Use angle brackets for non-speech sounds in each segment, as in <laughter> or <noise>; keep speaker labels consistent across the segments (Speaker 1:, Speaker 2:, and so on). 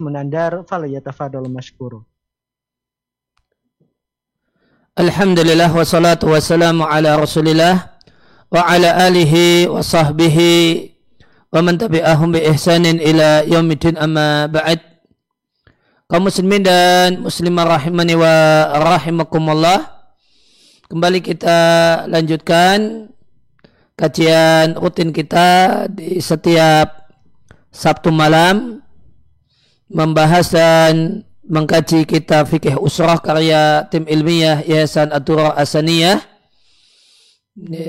Speaker 1: Munandar falyatafadhal mashkur.
Speaker 2: Alhamdulillah wassalatu wassalamu ala Rasulillah wa ala alihi wa sahbihi wa man tabi'ahum bi ihsanin ila yaumiddin amma ba'd. Kaum muslimin dan muslimah rahimani wa rahimakumullah. Kembali kita lanjutkan kajian rutin kita di setiap Sabtu malam membahas dan mengkaji kitab fikih usrah karya tim ilmiah Yayasan Atura Asaniyah.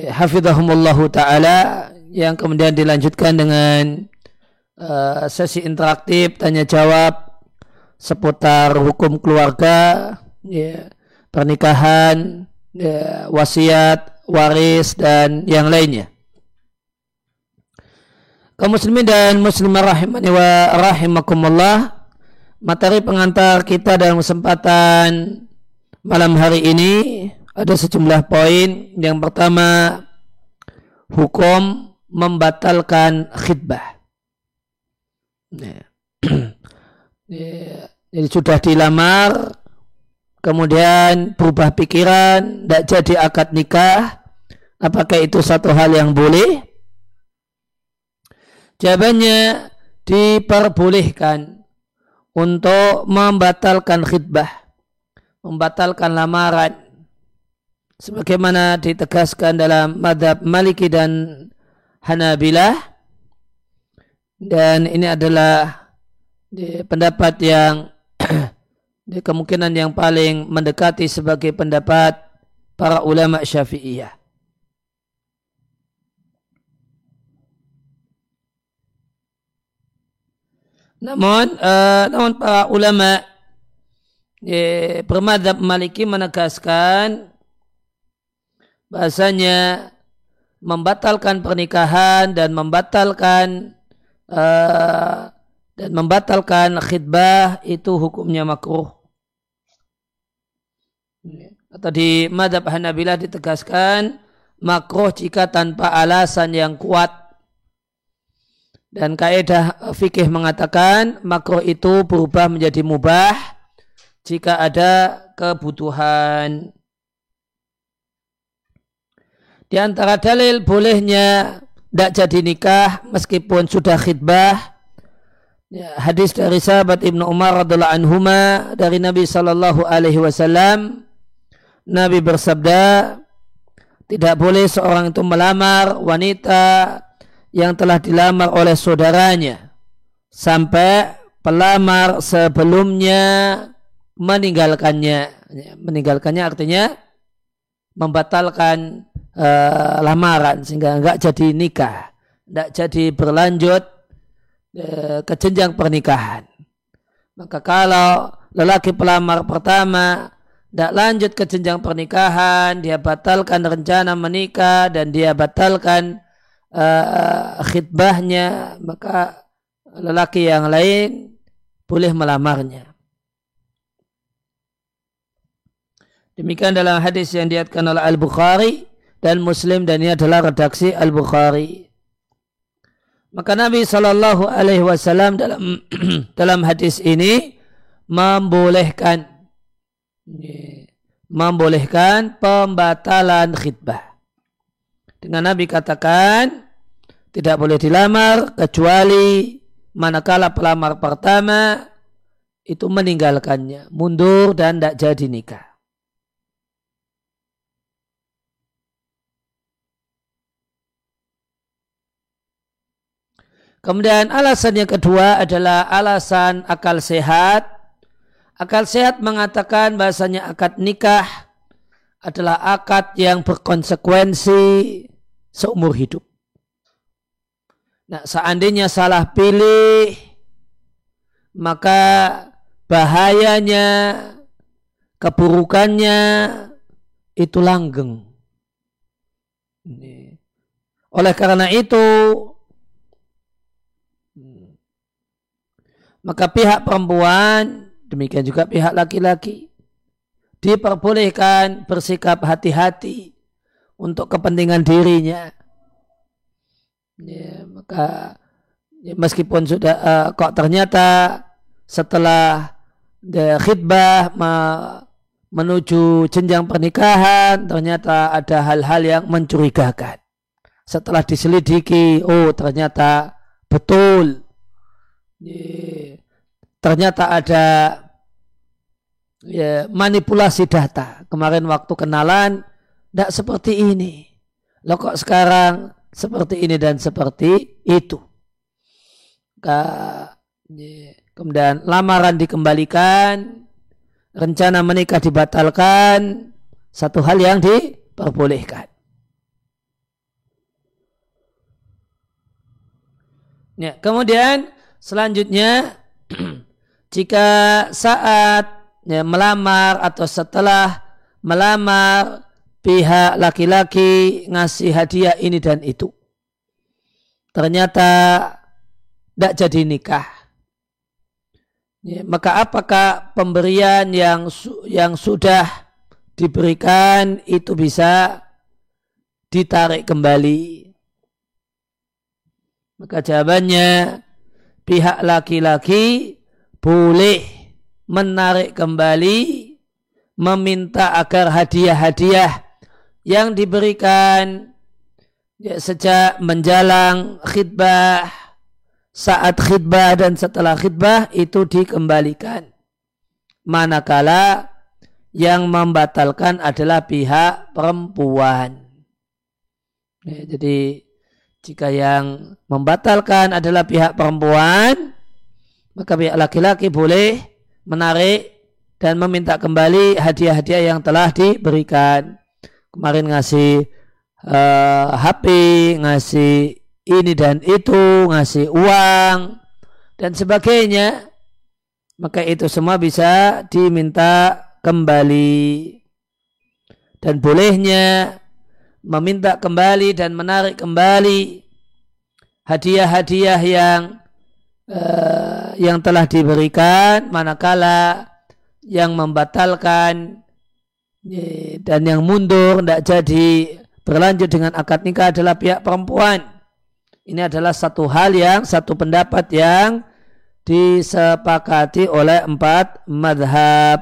Speaker 2: Hafizahumullahu taala yang kemudian dilanjutkan dengan uh, sesi interaktif tanya jawab seputar hukum keluarga ya, pernikahan ya, wasiat waris dan yang lainnya kaum muslimin dan muslimah rahimani wa rahimakumullah materi pengantar kita dalam kesempatan malam hari ini ada sejumlah poin. Yang pertama, hukum membatalkan khidbah. Jadi <clears throat> sudah dilamar, kemudian berubah pikiran, tidak jadi akad nikah, apakah itu satu hal yang boleh? Jawabannya diperbolehkan untuk membatalkan khidbah, membatalkan lamaran, sebagaimana ditegaskan dalam madhab Maliki dan Hanabilah, dan ini adalah pendapat yang <clears throat> kemungkinan yang paling mendekati sebagai pendapat para ulama syafi'iyah. Namun, uh, namun para ulama bermadhab maliki menegaskan bahasanya membatalkan pernikahan dan membatalkan uh, dan membatalkan khidbah itu hukumnya makruh. Atau di madhab Hanabilah ditegaskan makruh jika tanpa alasan yang kuat dan kaidah fikih mengatakan makruh itu berubah menjadi mubah jika ada kebutuhan. Di antara dalil bolehnya tidak jadi nikah meskipun sudah khidbah. Ya, hadis dari sahabat Ibnu Umar radhiallahu anhuma dari Nabi Shallallahu alaihi wasallam Nabi bersabda tidak boleh seorang itu melamar wanita yang telah dilamar oleh saudaranya sampai pelamar sebelumnya meninggalkannya. Meninggalkannya artinya membatalkan uh, lamaran sehingga enggak jadi nikah, enggak jadi berlanjut uh, ke jenjang pernikahan. Maka kalau lelaki pelamar pertama tidak lanjut ke jenjang pernikahan, dia batalkan rencana menikah dan dia batalkan uh, khidbahnya maka lelaki yang lain boleh melamarnya. Demikian dalam hadis yang diatkan oleh Al-Bukhari dan Muslim dan ini adalah redaksi Al-Bukhari. Maka Nabi Shallallahu Alaihi Wasallam dalam <clears throat> dalam hadis ini membolehkan membolehkan pembatalan khidbah. Dengan Nabi katakan tidak boleh dilamar kecuali manakala pelamar pertama itu meninggalkannya, mundur dan tidak jadi nikah. Kemudian alasan yang kedua adalah alasan akal sehat. Akal sehat mengatakan bahasanya akad nikah adalah akad yang berkonsekuensi seumur hidup. Nah, seandainya salah pilih, maka bahayanya, keburukannya itu langgeng. Oleh karena itu, maka pihak perempuan, demikian juga pihak laki-laki, diperbolehkan bersikap hati-hati untuk kepentingan dirinya. Ya, maka ya, meskipun sudah uh, kok ternyata setelah khidbah menuju jenjang pernikahan ternyata ada hal-hal yang mencurigakan. Setelah diselidiki, oh ternyata betul. Ternyata ada ya, manipulasi data. Kemarin waktu kenalan tidak seperti ini. Lo kok sekarang seperti ini dan seperti itu. Kemudian lamaran dikembalikan, rencana menikah dibatalkan, satu hal yang diperbolehkan. Ya, kemudian selanjutnya <clears throat> jika saat ya, melamar atau setelah melamar pihak laki-laki ngasih hadiah ini dan itu. Ternyata tidak jadi nikah. Ya, maka apakah pemberian yang yang sudah diberikan itu bisa ditarik kembali? Maka jawabannya pihak laki-laki boleh menarik kembali, meminta agar hadiah-hadiah yang diberikan ya, sejak menjalang khidbah, saat khidbah dan setelah khidbah itu dikembalikan. Manakala yang membatalkan adalah pihak perempuan. Ya, jadi jika yang membatalkan adalah pihak perempuan, maka pihak laki-laki boleh menarik dan meminta kembali hadiah-hadiah yang telah diberikan. Kemarin ngasih uh, eh, HP, ngasih ini dan itu, ngasih uang dan sebagainya. Maka itu semua bisa diminta kembali. Dan bolehnya meminta kembali dan menarik kembali hadiah-hadiah yang uh, yang telah diberikan manakala yang membatalkan dan yang mundur tidak jadi berlanjut dengan akad nikah adalah pihak perempuan. Ini adalah satu hal yang satu pendapat yang disepakati oleh empat madhab.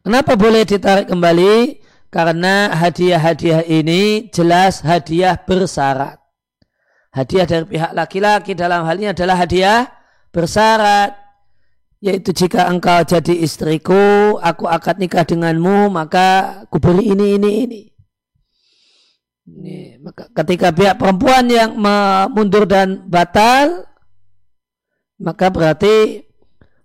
Speaker 2: Kenapa boleh ditarik kembali? Karena hadiah-hadiah ini jelas hadiah bersyarat. Hadiah dari pihak laki-laki dalam hal ini adalah hadiah bersyarat. Yaitu jika engkau jadi istriku, aku akad nikah denganmu, maka aku beri ini, ini, ini. Ini, maka ketika pihak perempuan yang mundur dan batal, maka berarti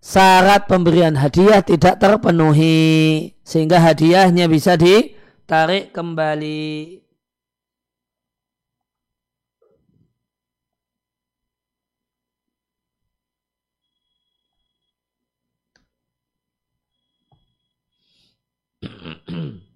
Speaker 2: syarat pemberian hadiah tidak terpenuhi sehingga hadiahnya bisa ditarik kembali. <clears throat>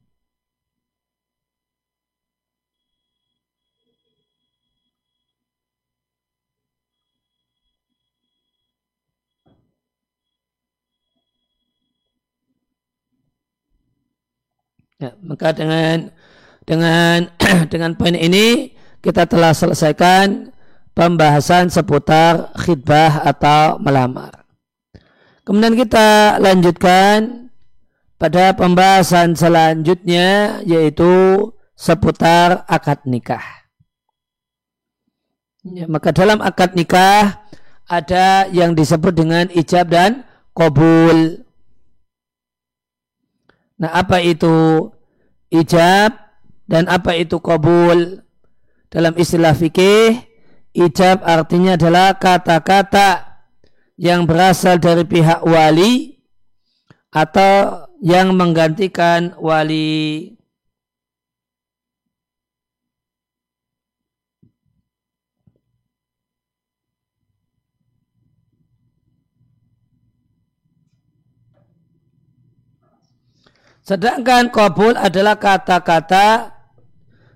Speaker 2: Ya, maka dengan dengan <clears throat> dengan poin ini kita telah selesaikan pembahasan seputar khidbah atau melamar. Kemudian kita lanjutkan pada pembahasan selanjutnya yaitu seputar akad nikah. Ya, maka dalam akad nikah ada yang disebut dengan ijab dan kobul. Nah apa itu ijab dan apa itu kobul? Dalam istilah fikih, ijab artinya adalah kata-kata yang berasal dari pihak wali atau yang menggantikan wali Sedangkan kabul adalah kata-kata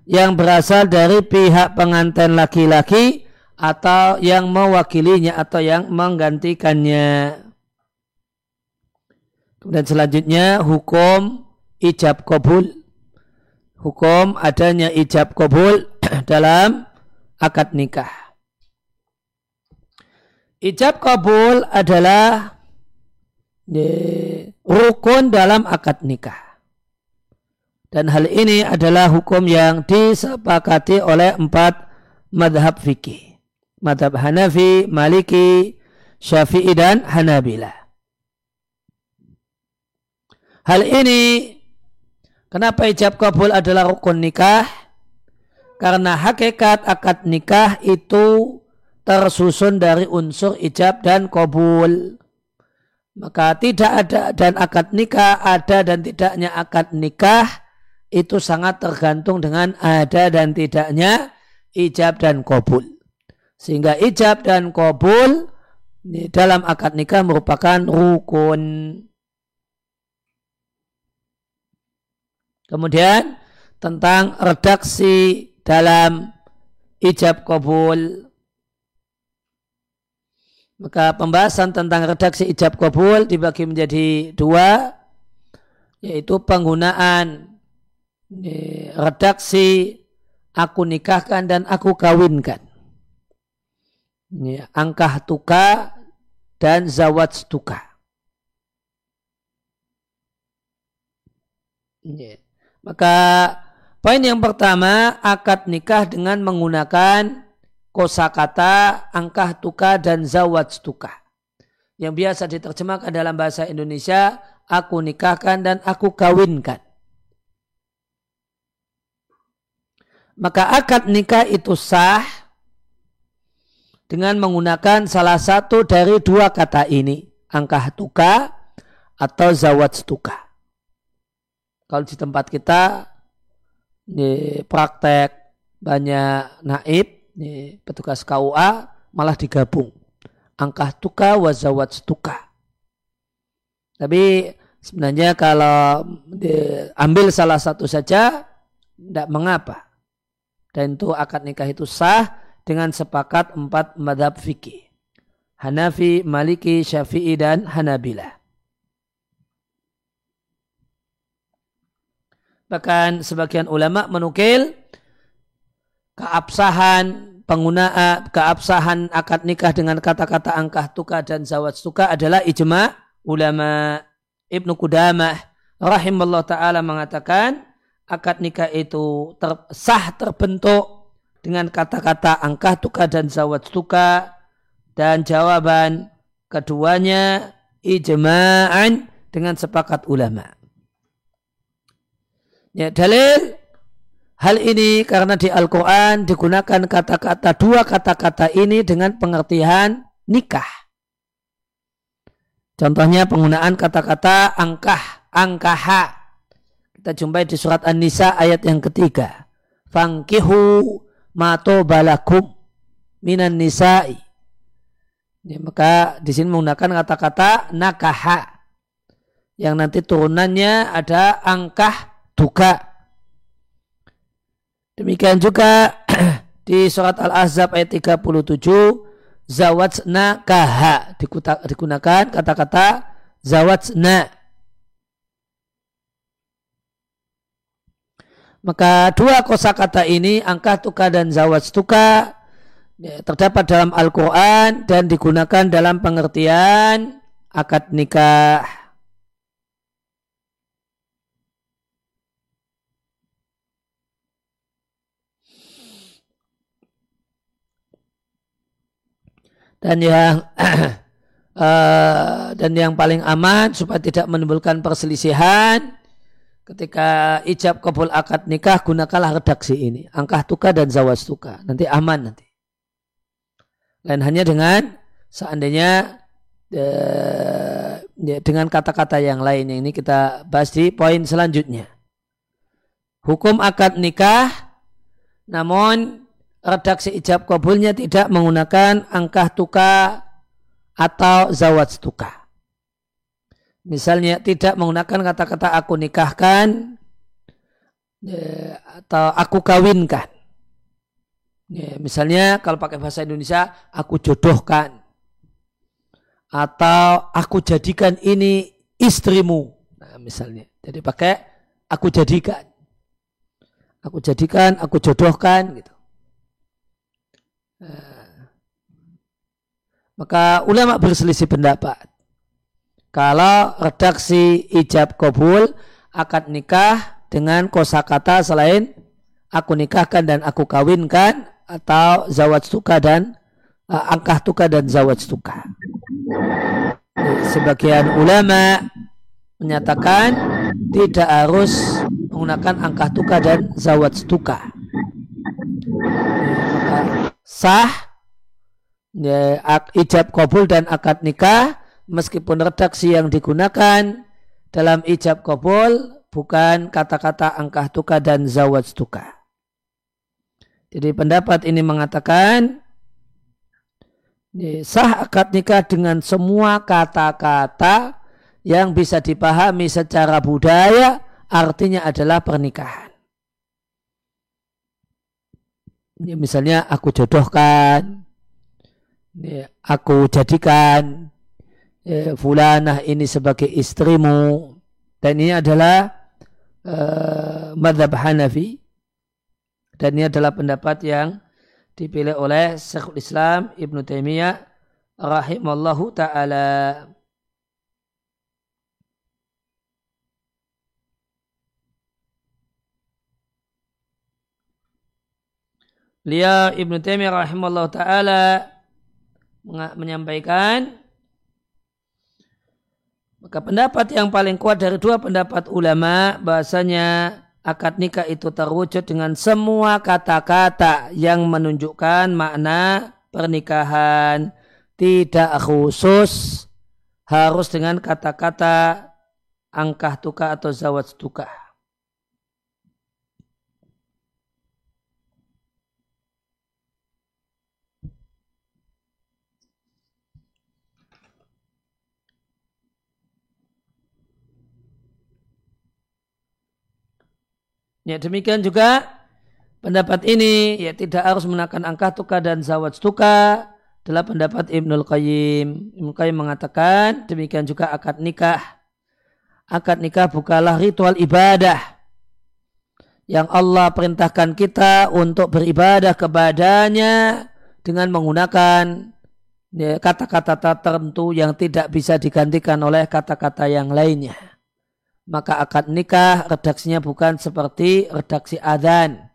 Speaker 2: yang berasal dari pihak pengantin laki-laki atau yang mewakilinya atau yang menggantikannya. Kemudian selanjutnya hukum ijab kabul. Hukum adanya ijab kabul <clears throat> dalam akad nikah. ijab kabul adalah rukun dalam akad nikah. Dan hal ini adalah hukum yang disepakati oleh empat madhab fikih. Madhab Hanafi, Maliki, Syafi'i dan Hanabila. Hal ini kenapa ijab kabul adalah rukun nikah? Karena hakikat akad nikah itu tersusun dari unsur ijab dan kabul. Maka tidak ada dan akad nikah ada dan tidaknya akad nikah itu sangat tergantung dengan ada dan tidaknya ijab dan kabul. Sehingga ijab dan kabul dalam akad nikah merupakan rukun. Kemudian tentang redaksi dalam ijab kabul. Maka pembahasan tentang redaksi ijab kabul dibagi menjadi dua, yaitu penggunaan redaksi aku nikahkan dan aku kawinkan. angkah tuka dan zawat tuka. Maka poin yang pertama akad nikah dengan menggunakan kosakata angkah tuka dan zawat tuka. Yang biasa diterjemahkan dalam bahasa Indonesia, aku nikahkan dan aku kawinkan. Maka akad nikah itu sah dengan menggunakan salah satu dari dua kata ini, angkah tuka atau zawat tuka. Kalau di tempat kita ini praktek banyak naib, ini petugas KUA malah digabung. Angkah tuka wa zawat tuka. Tapi sebenarnya kalau ambil salah satu saja tidak mengapa. Dan itu akad nikah itu sah dengan sepakat empat madhab fikih. Hanafi, Maliki, Syafi'i, dan Hanabila. Bahkan sebagian ulama menukil keabsahan penggunaan keabsahan akad nikah dengan kata-kata angkah tuka dan zawat tuka adalah ijma ulama Ibnu Qudamah rahimahullah taala mengatakan akad nikah itu ter, sah terbentuk dengan kata-kata angkah tuka dan zawat tuka dan jawaban keduanya ijma'an dengan sepakat ulama. Ya, dalil hal ini karena di Al-Quran digunakan kata-kata dua kata-kata ini dengan pengertian nikah. Contohnya penggunaan kata-kata angkah, angkaha. Kita jumpai di surat An-Nisa ayat yang ketiga. Fangkihu mato balakum minan nisa'i. Ya, maka di sini menggunakan kata-kata nakaha. Yang nanti turunannya ada angkah duka. Demikian juga <clears throat> di surat Al-Ahzab ayat 37 zawatsna kaha digunakan kata-kata zawatsna. Maka dua kosakata ini angka tuka dan zawats tuka ya, terdapat dalam Al-Quran dan digunakan dalam pengertian akad nikah. Dan yang uh, <clears throat> dan yang paling aman supaya tidak menimbulkan perselisihan ketika ijab kabul akad nikah gunakanlah redaksi ini. Angkah tuka dan zawas tuka. Nanti aman nanti. Lain hanya dengan seandainya uh, dengan kata-kata yang lain yang ini kita bahas di poin selanjutnya. Hukum akad nikah namun redaksi ijab kabulnya tidak menggunakan angkah tuka atau zawat tuka. Misalnya tidak menggunakan kata-kata aku nikahkan ya, atau aku kawinkan. Ya, misalnya kalau pakai bahasa Indonesia aku jodohkan atau aku jadikan ini istrimu. Nah, misalnya. Jadi pakai aku jadikan. Aku jadikan, aku jodohkan gitu. Maka ulama berselisih pendapat. Kalau redaksi ijab kabul akad nikah dengan kosakata selain aku nikahkan dan aku kawinkan atau zawat tuka dan uh, angkah tuka dan zawat tuka. Sebagian ulama menyatakan tidak harus menggunakan angkah tuka dan zawat tuka. Maka sah ya, ijab kabul dan akad nikah meskipun redaksi yang digunakan dalam ijab kabul bukan kata-kata angkah tuka dan zawat tuka. Jadi pendapat ini mengatakan sah akad nikah dengan semua kata-kata yang bisa dipahami secara budaya artinya adalah pernikahan. Ya, misalnya aku jodohkan, ya, aku jadikan ya, fulanah ini sebagai istrimu dan ini adalah uh, madhab Hanafi dan ini adalah pendapat yang dipilih oleh Syekhul Islam Ibn Taimiyah rahimallahu taala. Beliau Ibn Taimiyah rahimallahu taala menyampaikan maka pendapat yang paling kuat dari dua pendapat ulama bahasanya akad nikah itu terwujud dengan semua kata-kata yang menunjukkan makna pernikahan tidak khusus harus dengan kata-kata angkah tuka atau zawat tuka. Ya demikian juga pendapat ini ya tidak harus menakan angka tuka dan zawat tuka adalah pendapat Ibnul Qayyim. Ibnul Qayyim mengatakan demikian juga akad nikah. Akad nikah bukanlah ritual ibadah yang Allah perintahkan kita untuk beribadah kepadanya dengan menggunakan ya, kata-kata ya, tertentu yang tidak bisa digantikan oleh kata-kata yang lainnya maka akad nikah redaksinya bukan seperti redaksi adzan.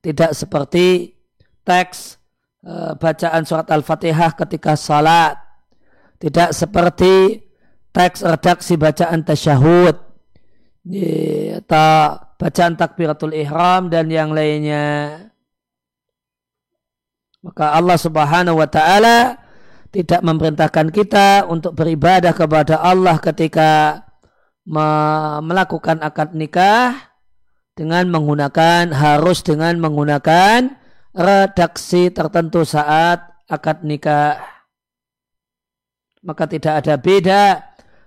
Speaker 2: Tidak seperti teks e, bacaan surat al-fatihah ketika salat. Tidak seperti teks redaksi bacaan tasyahud. Atau bacaan takbiratul ihram dan yang lainnya. Maka Allah subhanahu wa ta'ala tidak memerintahkan kita untuk beribadah kepada Allah ketika melakukan akad nikah dengan menggunakan harus dengan menggunakan redaksi tertentu saat akad nikah. Maka tidak ada beda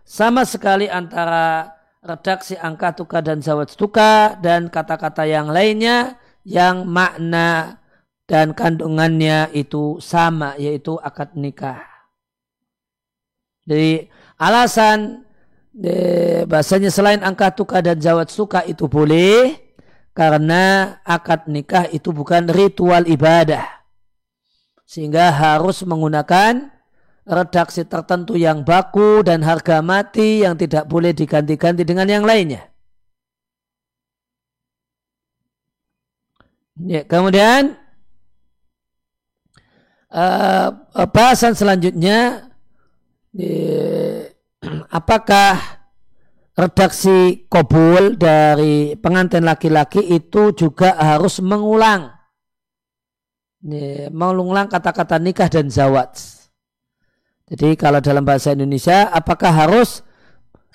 Speaker 2: sama sekali antara redaksi angka tuka dan zawat tuka dan kata-kata yang lainnya yang makna dan kandungannya itu sama yaitu akad nikah. Jadi alasan bahasanya selain angka tuka dan jawat suka itu boleh karena akad nikah itu bukan ritual ibadah sehingga harus menggunakan redaksi tertentu yang baku dan harga mati yang tidak boleh diganti-ganti dengan yang lainnya. Ya, kemudian uh, bahasan selanjutnya apakah redaksi kobul dari pengantin laki-laki itu juga harus mengulang mengulang kata-kata nikah dan zawat. Jadi kalau dalam bahasa Indonesia apakah harus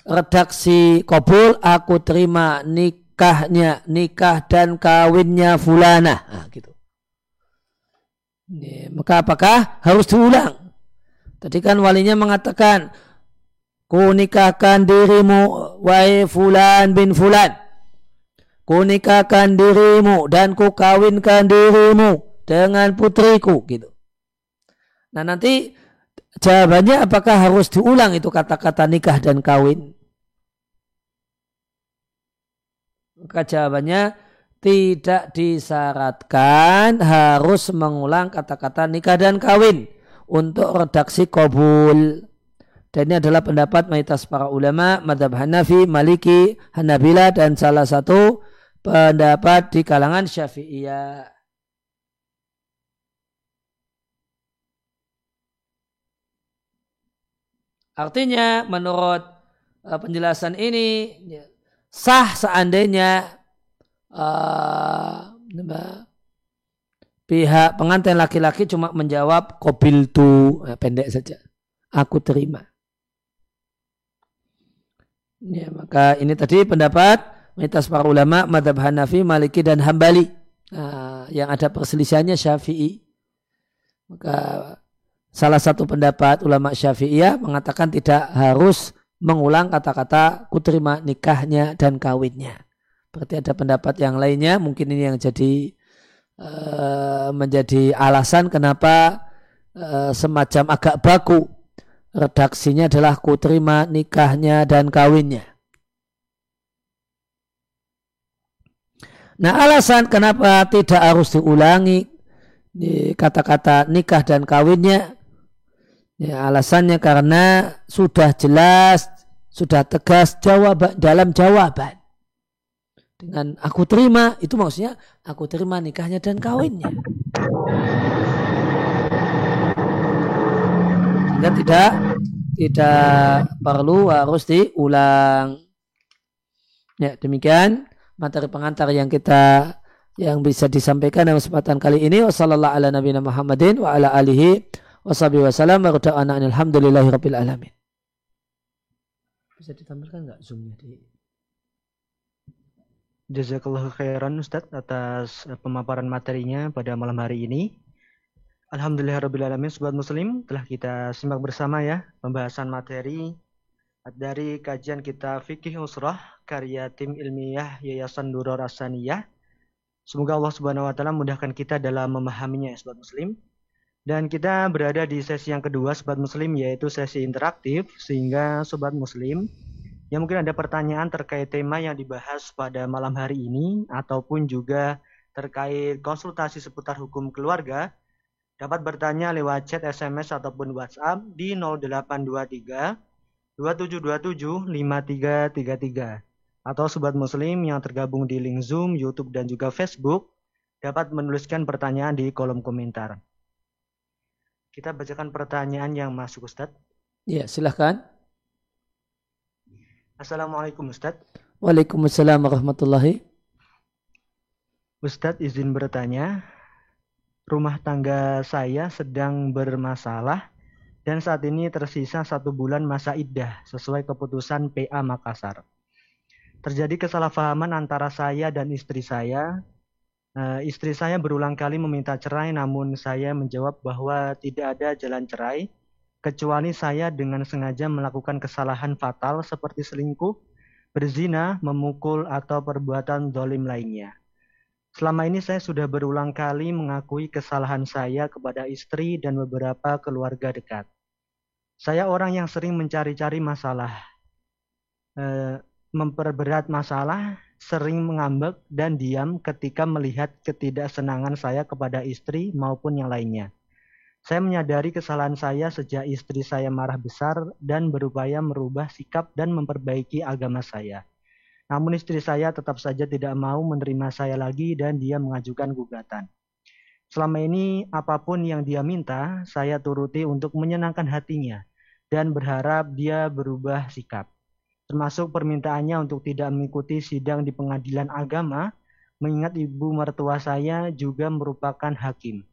Speaker 2: redaksi kobul aku terima nikahnya nikah dan kawinnya fulana nah, gitu. Maka apakah harus diulang? Tadi kan walinya mengatakan Ku nikahkan dirimu wahai fulan bin fulan. Ku nikahkan dirimu dan ku kawinkan dirimu dengan putriku gitu. Nah nanti jawabannya apakah harus diulang itu kata-kata nikah dan kawin? Maka jawabannya tidak disyaratkan harus mengulang kata-kata nikah dan kawin. untuk redaksi kabul. Dan ini adalah pendapat mayoritas para ulama, madhab Hanafi, Maliki, Hanabila, dan salah satu pendapat di kalangan Syafi'iyah. Artinya menurut uh, penjelasan ini ya, sah seandainya uh, pihak pengantin laki-laki cuma menjawab kobil tu nah, pendek saja aku terima Ya, maka ini tadi pendapat mayoritas para ulama madhab Hanafi, Maliki dan Hambali nah, yang ada perselisihannya Syafi'i. Maka salah satu pendapat ulama Syafi'iyah mengatakan tidak harus mengulang kata-kata kuterima nikahnya dan kawinnya. Berarti ada pendapat yang lainnya mungkin ini yang jadi uh, menjadi alasan kenapa uh, semacam agak baku redaksinya adalah ku terima nikahnya dan kawinnya. Nah alasan kenapa tidak harus diulangi kata-kata nikah dan kawinnya? Ya, alasannya karena sudah jelas sudah tegas jawab dalam jawaban. Dengan aku terima itu maksudnya aku terima nikahnya dan kawinnya sehingga tidak tidak perlu harus diulang. Ya, demikian materi pengantar yang kita yang bisa disampaikan dalam kesempatan kali ini. Wassalamualaikum ala nabiyina Muhammadin wa ala alamin. Bisa ditampilkan enggak zoomnya di
Speaker 1: Jazakallahu khairan Ustadz atas pemaparan materinya pada malam hari ini. Alhamdulillahirrahmanirrahim Sobat Muslim telah kita simak bersama ya pembahasan materi dari kajian kita Fikih Usrah karya tim ilmiah Yayasan Duror Asaniyah. Semoga Allah Subhanahu wa taala mudahkan kita dalam memahaminya ya Sobat Muslim. Dan kita berada di sesi yang kedua Sobat Muslim yaitu sesi interaktif sehingga Sobat Muslim yang mungkin ada pertanyaan terkait tema yang dibahas pada malam hari ini ataupun juga terkait konsultasi seputar hukum keluarga dapat bertanya lewat chat SMS ataupun WhatsApp di 0823 2727 5333 atau sobat muslim yang tergabung di link Zoom, YouTube dan juga Facebook dapat menuliskan pertanyaan di kolom komentar. Kita bacakan pertanyaan yang masuk Ustadz.
Speaker 2: Ya, silahkan.
Speaker 1: Assalamualaikum Ustadz.
Speaker 2: Waalaikumsalam warahmatullahi.
Speaker 1: Ustadz izin bertanya, rumah tangga saya sedang bermasalah dan saat ini tersisa satu bulan masa iddah sesuai keputusan PA Makassar. Terjadi kesalahpahaman antara saya dan istri saya. Uh, istri saya berulang kali meminta cerai namun saya menjawab bahwa tidak ada jalan cerai kecuali saya dengan sengaja melakukan kesalahan fatal seperti selingkuh, berzina, memukul, atau perbuatan dolim lainnya. Selama ini saya sudah berulang kali mengakui kesalahan saya kepada istri dan beberapa keluarga dekat. Saya orang yang sering mencari-cari masalah, e, memperberat masalah, sering mengambek dan diam ketika melihat ketidaksenangan saya kepada istri maupun yang lainnya. Saya menyadari kesalahan saya sejak istri saya marah besar dan berupaya merubah sikap dan memperbaiki agama saya. Namun istri saya tetap saja tidak mau menerima saya lagi dan dia mengajukan gugatan. Selama ini apa pun yang dia minta, saya turuti untuk menyenangkan hatinya dan berharap dia berubah sikap. Termasuk permintaannya untuk tidak mengikuti sidang di pengadilan agama, mengingat ibu mertua saya juga merupakan hakim.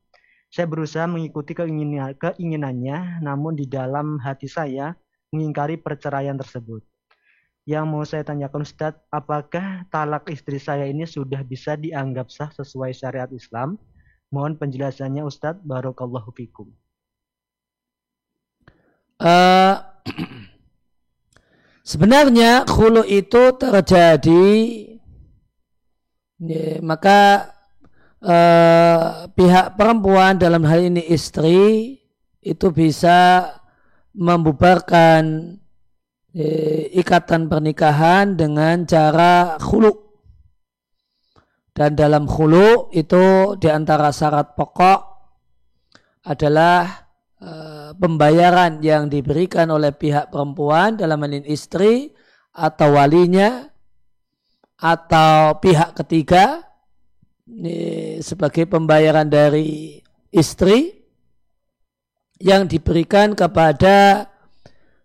Speaker 1: Saya berusaha mengikuti keinginannya, namun di dalam hati saya mengingkari perceraian tersebut. Yang mau saya tanyakan Ustadz, apakah talak istri saya ini sudah bisa dianggap sah sesuai syariat Islam? Mohon penjelasannya Ustadz, Barokallahu fikum.
Speaker 2: Uh, <clears throat> sebenarnya khulu itu terjadi ya, maka uh, pihak perempuan dalam hal ini istri itu bisa membubarkan ikatan pernikahan dengan cara khulu. Dan dalam khulu itu di antara syarat pokok adalah uh, pembayaran yang diberikan oleh pihak perempuan dalam hal istri atau walinya atau pihak ketiga ini sebagai pembayaran dari istri yang diberikan kepada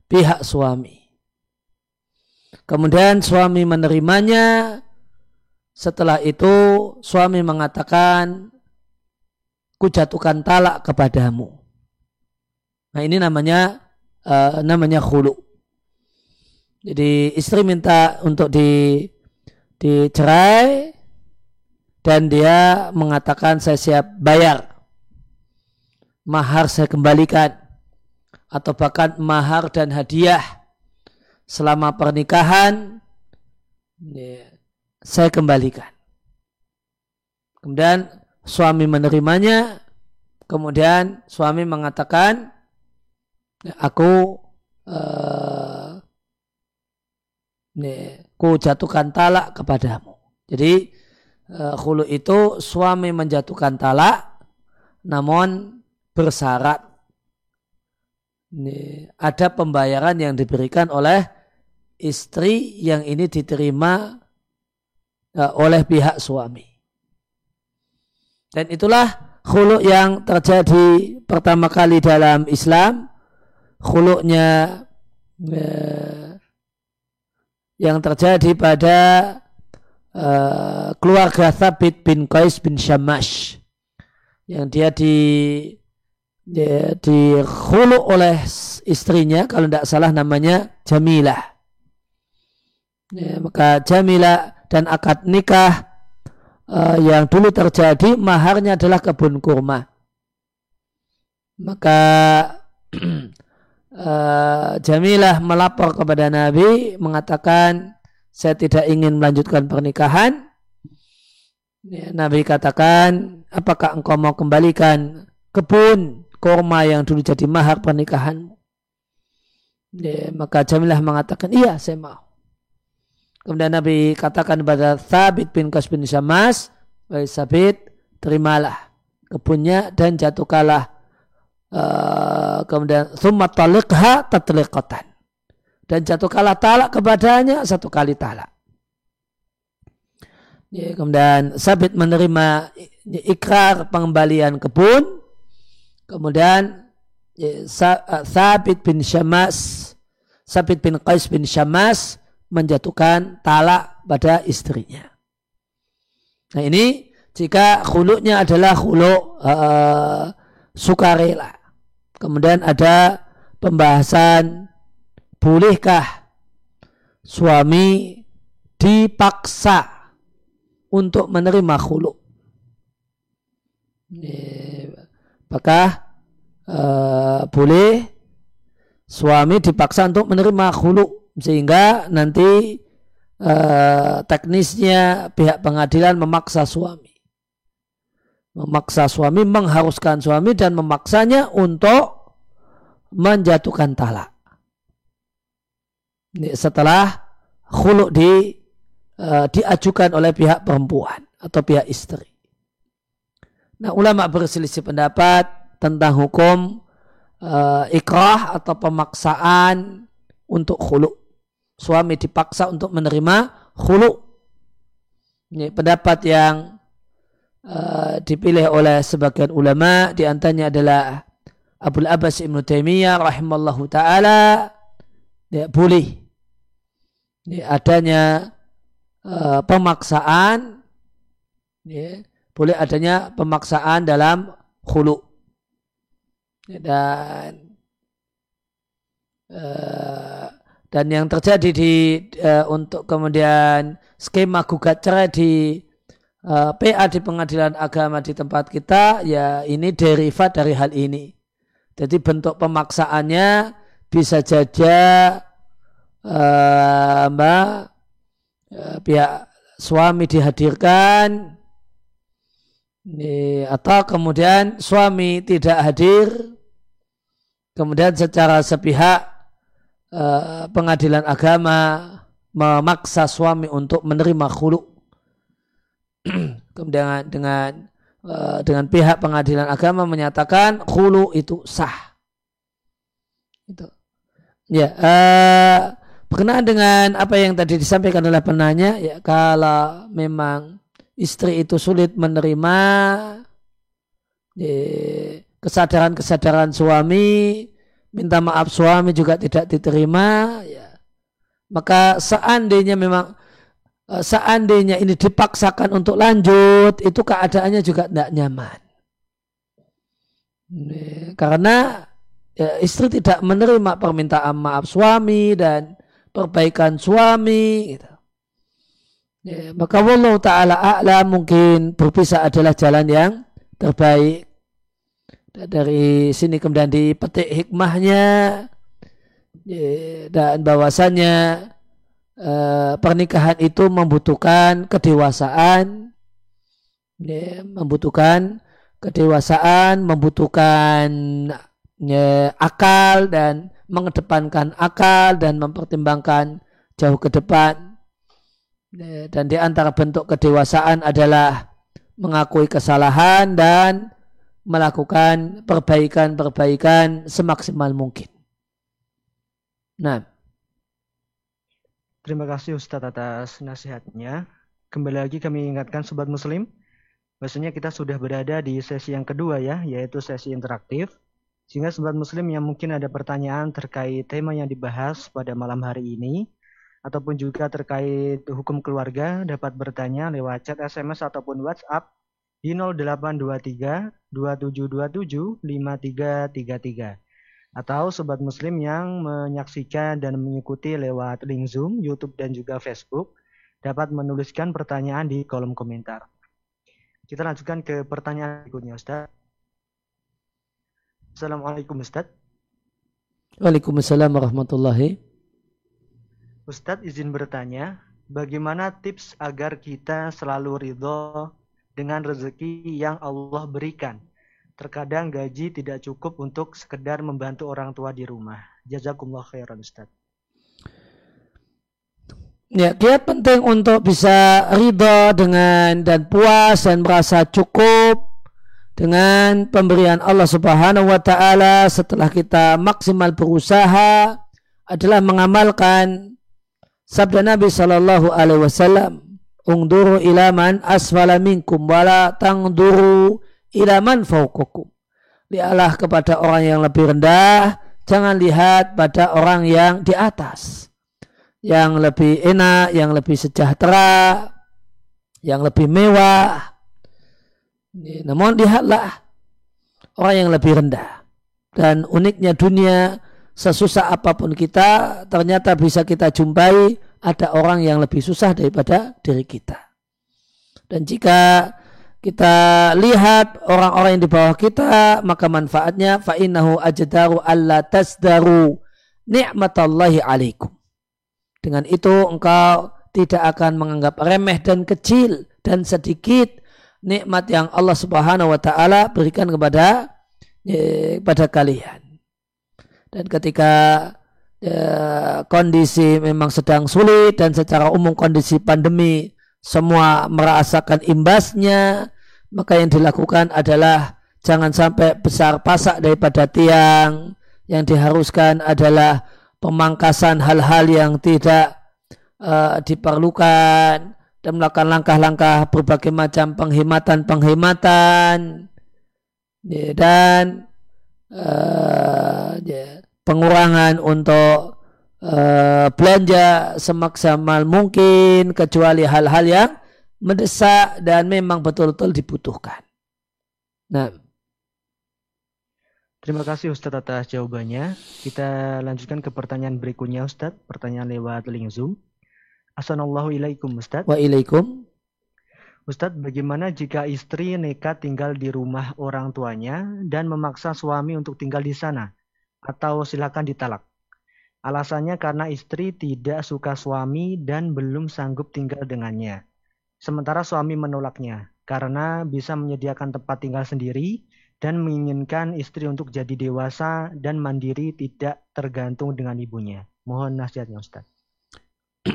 Speaker 2: pihak suami. Kemudian suami menerimanya. Setelah itu suami mengatakan, kujatukan talak kepadamu. Nah ini namanya uh, namanya khulu. Jadi istri minta untuk di dicerai dan dia mengatakan saya siap bayar mahar saya kembalikan atau bahkan mahar dan hadiah selama pernikahan ya, saya kembalikan. Kemudian suami menerimanya, kemudian suami mengatakan, aku uh, ku jatuhkan talak kepadamu. Jadi uh, khulu itu suami menjatuhkan talak, namun bersyarat ada pembayaran yang diberikan oleh istri yang ini diterima uh, oleh pihak suami. Dan itulah khuluk yang terjadi pertama kali dalam Islam. Khuluknya uh, yang terjadi pada uh, keluarga Thabit bin Qais bin Shamash yang dia di dia dihulu oleh istrinya kalau tidak salah namanya Jamilah. Ya, maka Jamilah dan akad nikah uh, yang dulu terjadi maharnya adalah kebun kurma. Maka <clears throat> uh, Jamilah melapor kepada Nabi mengatakan saya tidak ingin melanjutkan pernikahan. Ya, Nabi katakan apakah engkau mau kembalikan kebun korma yang dulu jadi mahar pernikahan. Ya, maka Jamilah mengatakan, iya saya mau. Kemudian Nabi katakan kepada Thabit bin Qas bin Syamas, Wahai Sabit, terimalah kebunnya dan jatuhkanlah uh, kemudian summa talikha tatliqatan dan jatuhkanlah talak kepadanya satu kali talak. Ya, kemudian Sabit menerima ikrar pengembalian kebun Kemudian ya, Sabit bin Syamas, Sabit bin Qais bin Syamas menjatuhkan talak pada istrinya. Nah ini jika khuluknya adalah khuluk uh, sukarela. Kemudian ada pembahasan bolehkah suami dipaksa untuk menerima khuluk. Apakah uh, boleh suami dipaksa untuk menerima khulu sehingga nanti uh, teknisnya pihak pengadilan memaksa suami. Memaksa suami mengharuskan suami dan memaksanya untuk menjatuhkan talak. Setelah khulu di uh, diajukan oleh pihak perempuan atau pihak istri. Nah, ulama berselisih pendapat tentang hukum uh, ikrah atau pemaksaan untuk khulu. Suami dipaksa untuk menerima khulu. Ini pendapat yang uh, dipilih oleh sebagian ulama di antaranya adalah Abu Abbas Ibn Taimiyah rahimallahu taala ya, boleh ya, adanya uh, pemaksaan ya, boleh adanya pemaksaan dalam khulu. Dan uh, dan yang terjadi di uh, untuk kemudian skema gugat cerai di uh, eh, PA di pengadilan agama di tempat kita ya ini derivat dari hal ini. Jadi bentuk pemaksaannya bisa saja uh, mbak uh, pihak suami dihadirkan atau kemudian suami tidak hadir, kemudian secara sepihak eh, pengadilan agama memaksa suami untuk menerima khulu. <clears throat> kemudian dengan eh, dengan pihak pengadilan agama menyatakan khulu itu sah. Itu. Ya, uh, berkenaan dengan apa yang tadi disampaikan oleh penanya, ya kalau memang istri itu sulit menerima kesadaran-kesadaran suami, minta maaf suami juga tidak diterima, ya. maka seandainya memang eh, seandainya ini dipaksakan untuk lanjut, itu keadaannya juga tidak nyaman. Karena ya, istri tidak menerima permintaan maaf suami dan perbaikan suami. Gitu. Ya, maka Allah Ta'ala a'la mungkin berpisah adalah jalan yang terbaik. Dari sini kemudian dipetik hikmahnya ya, dan bahwasannya eh, pernikahan itu membutuhkan kedewasaan, membutuhkan kedewasaan, membutuhkan akal dan mengedepankan akal dan mempertimbangkan jauh ke depan. Dan di antara bentuk kedewasaan adalah mengakui kesalahan dan melakukan perbaikan-perbaikan semaksimal mungkin. Nah.
Speaker 1: Terima kasih Ustadz atas nasihatnya. Kembali lagi kami ingatkan Sobat Muslim, Maksudnya kita sudah berada di sesi yang kedua ya, yaitu sesi interaktif. Sehingga sobat muslim yang mungkin ada pertanyaan terkait tema yang dibahas pada malam hari ini, ataupun juga terkait hukum keluarga dapat bertanya lewat chat SMS ataupun WhatsApp di 0823 2727 5333. Atau sobat muslim yang menyaksikan dan mengikuti lewat link Zoom, YouTube dan juga Facebook dapat menuliskan pertanyaan di kolom komentar. Kita lanjutkan ke pertanyaan berikutnya Ustaz. Assalamualaikum Ustaz.
Speaker 2: Waalaikumsalam warahmatullahi.
Speaker 1: Ustadz izin bertanya, bagaimana tips agar kita selalu ridho dengan rezeki yang Allah berikan? Terkadang gaji tidak cukup untuk sekedar membantu orang tua di rumah. Jazakumullah khairan Ustadz.
Speaker 2: Ya, dia penting untuk bisa ridho dengan dan puas dan merasa cukup dengan pemberian Allah Subhanahu wa taala setelah kita maksimal berusaha adalah mengamalkan sabda Nabi sallallahu alaihi wasallam, "Ungduru ila man asfala minkum wala tangduru ila man fawqakum." Lihatlah kepada orang yang lebih rendah, jangan lihat pada orang yang di atas yang lebih enak, yang lebih sejahtera, yang lebih mewah. Namun lihatlah orang yang lebih rendah. Dan uniknya dunia, sesusah apa pun kita, ternyata bisa kita jumpai ada orang yang lebih susah daripada diri kita. Dan jika kita lihat orang-orang yang di bawah kita, maka manfaatnya fa'innahu ajdaru alla tasdaru ni'matallahi alaikum. Dengan itu engkau tidak akan menganggap remeh dan kecil dan sedikit nikmat yang Allah Subhanahu wa taala berikan kepada eh, kalian. Dan ketika eh, kondisi memang sedang sulit dan secara umum kondisi pandemi semua merasakan imbasnya, maka yang dilakukan adalah jangan sampai besar pasak daripada tiang. Yang diharuskan adalah pemangkasan hal-hal yang tidak uh, diperlukan dan melakukan langkah-langkah berbagai macam penghematan-penghematan. Dan uh, ya, pengurangan untuk uh, belanja semaksimal mungkin kecuali hal-hal yang mendesak dan memang betul-betul dibutuhkan. Nah,
Speaker 1: Terima kasih Ustadz atas jawabannya. Kita lanjutkan ke pertanyaan berikutnya Ustadz. Pertanyaan lewat link Zoom. Assalamualaikum Ustadz.
Speaker 2: Waalaikum.
Speaker 1: Ustadz, bagaimana jika istri nekat tinggal di rumah orang tuanya dan memaksa suami untuk tinggal di sana? Atau silakan ditalak? Alasannya karena istri tidak suka suami dan belum sanggup tinggal dengannya. Sementara suami menolaknya karena bisa menyediakan tempat tinggal sendiri dan menginginkan istri untuk jadi dewasa dan mandiri tidak tergantung dengan ibunya. Mohon nasihatnya Ustaz. <clears throat>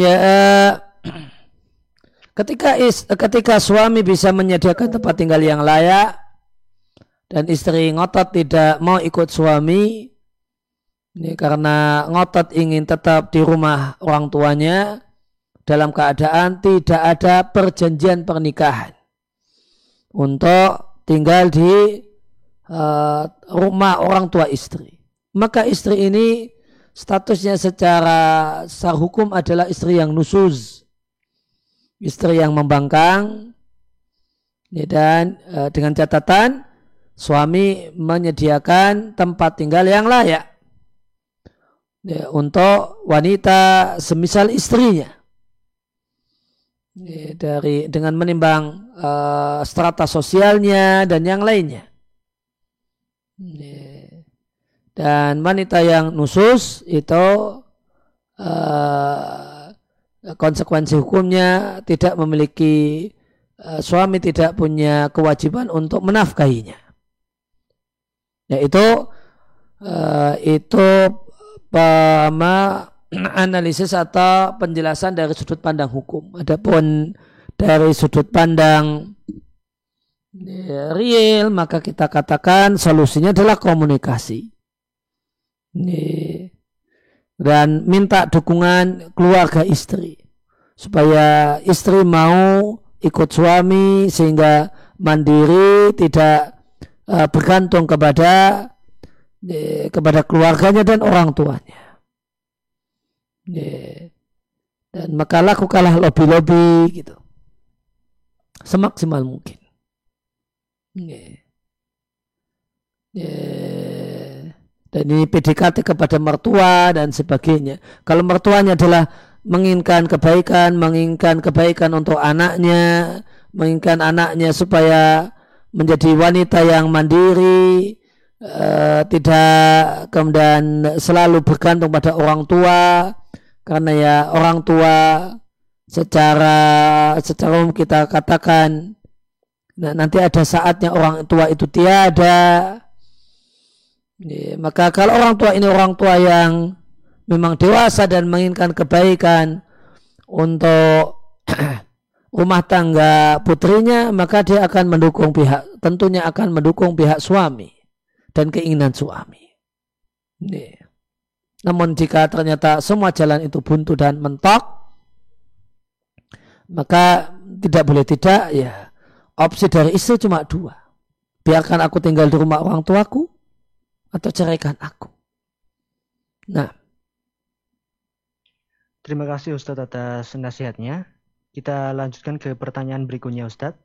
Speaker 2: ya uh, <clears throat> ketika is, ketika suami bisa menyediakan tempat tinggal yang layak dan istri ngotot tidak mau ikut suami ini karena ngotot ingin tetap di rumah orang tuanya dalam keadaan tidak ada perjanjian pernikahan untuk tinggal di uh, rumah orang tua istri. Maka istri ini statusnya secara sah hukum adalah istri yang nusuz. Istri yang membangkang dan uh, dengan catatan suami menyediakan tempat tinggal yang layak. Ya, untuk wanita semisal istrinya. Ya, dari dengan menimbang uh, strata sosialnya dan yang lainnya. Ya. dan wanita yang nusus itu uh, konsekuensi hukumnya tidak memiliki uh, suami tidak punya kewajiban untuk menafkahinya yaitu uh, itu pema analisis atau penjelasan dari sudut pandang hukum. Adapun dari sudut pandang real maka kita katakan solusinya adalah komunikasi. Dan minta dukungan keluarga istri supaya istri mau ikut suami sehingga mandiri tidak uh, bergantung kepada uh, kepada keluarganya dan orang tuanya. Uh, dan maka lakukanlah lobby-lobby gitu. Semaksimal mungkin. Dan ini PDKT kepada mertua dan sebagainya. Kalau mertuanya adalah menginginkan kebaikan, menginginkan kebaikan untuk anaknya, menginginkan anaknya supaya menjadi wanita yang mandiri, uh, tidak kemudian selalu bergantung pada orang tua, karena ya orang tua secara secara umum kita katakan nah, nanti ada saatnya orang tua itu tiada. Ya, maka kalau orang tua ini orang tua yang memang dewasa dan menginginkan kebaikan untuk <clears throat> rumah tangga putrinya, maka dia akan mendukung pihak, tentunya akan mendukung pihak suami dan keinginan suami. Ini. Namun jika ternyata semua jalan itu buntu dan mentok, maka tidak boleh tidak ya opsi dari istri cuma dua. Biarkan aku tinggal di rumah orang tuaku atau ceraikan aku. Nah.
Speaker 1: Terima kasih Ustadz atas nasihatnya. Kita lanjutkan ke pertanyaan berikutnya Ustadz.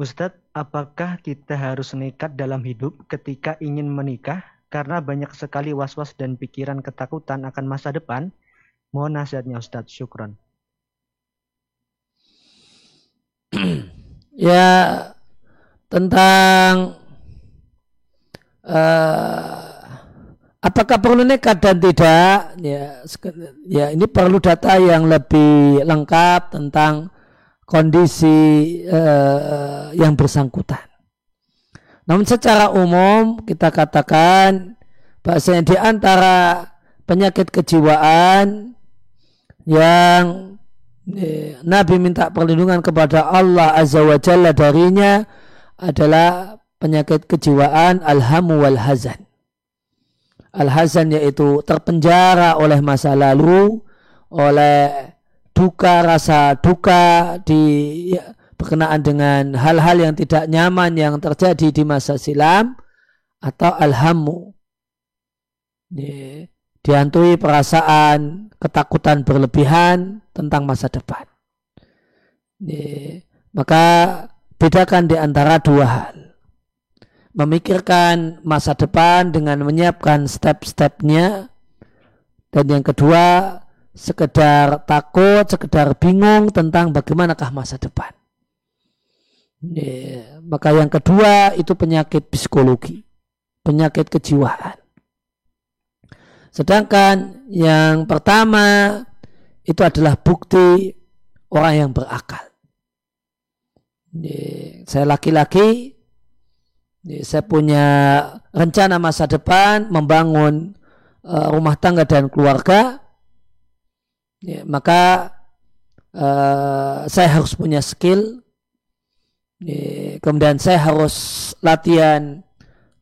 Speaker 1: Ustadz, apakah kita harus nekat dalam hidup ketika ingin menikah karena banyak sekali was-was dan pikiran ketakutan akan masa depan? Mohon nasihatnya Ustadz, syukron. <clears throat>
Speaker 2: ya, tentang uh, Apakah perlu nekat dan tidak? Ya, ya ini perlu data yang lebih lengkap tentang kondisi uh, yang bersangkutan. Namun secara umum kita katakan bahasanya di antara penyakit kejiwaan yang ya, Nabi minta perlindungan kepada Allah Azza wa Jalla darinya adalah penyakit kejiwaan alhamu wal hazan Al-Hazan yaitu terpenjara oleh masa lalu, oleh duka rasa duka di ya, berkenaan dengan hal-hal yang tidak nyaman yang terjadi di masa silam atau alhamu dihantui perasaan ketakutan berlebihan tentang masa depan. Maka bedakan di antara dua hal memikirkan masa depan dengan menyiapkan step-stepnya dan yang kedua sekedar takut, sekedar bingung tentang bagaimanakah masa depan. Ya, maka yang kedua itu penyakit psikologi, penyakit kejiwaan. Sedangkan yang pertama itu adalah bukti orang yang berakal. Ya, saya laki-laki saya punya rencana masa depan membangun uh, rumah tangga dan keluarga, ya, maka uh, saya harus punya skill kemudian saya harus latihan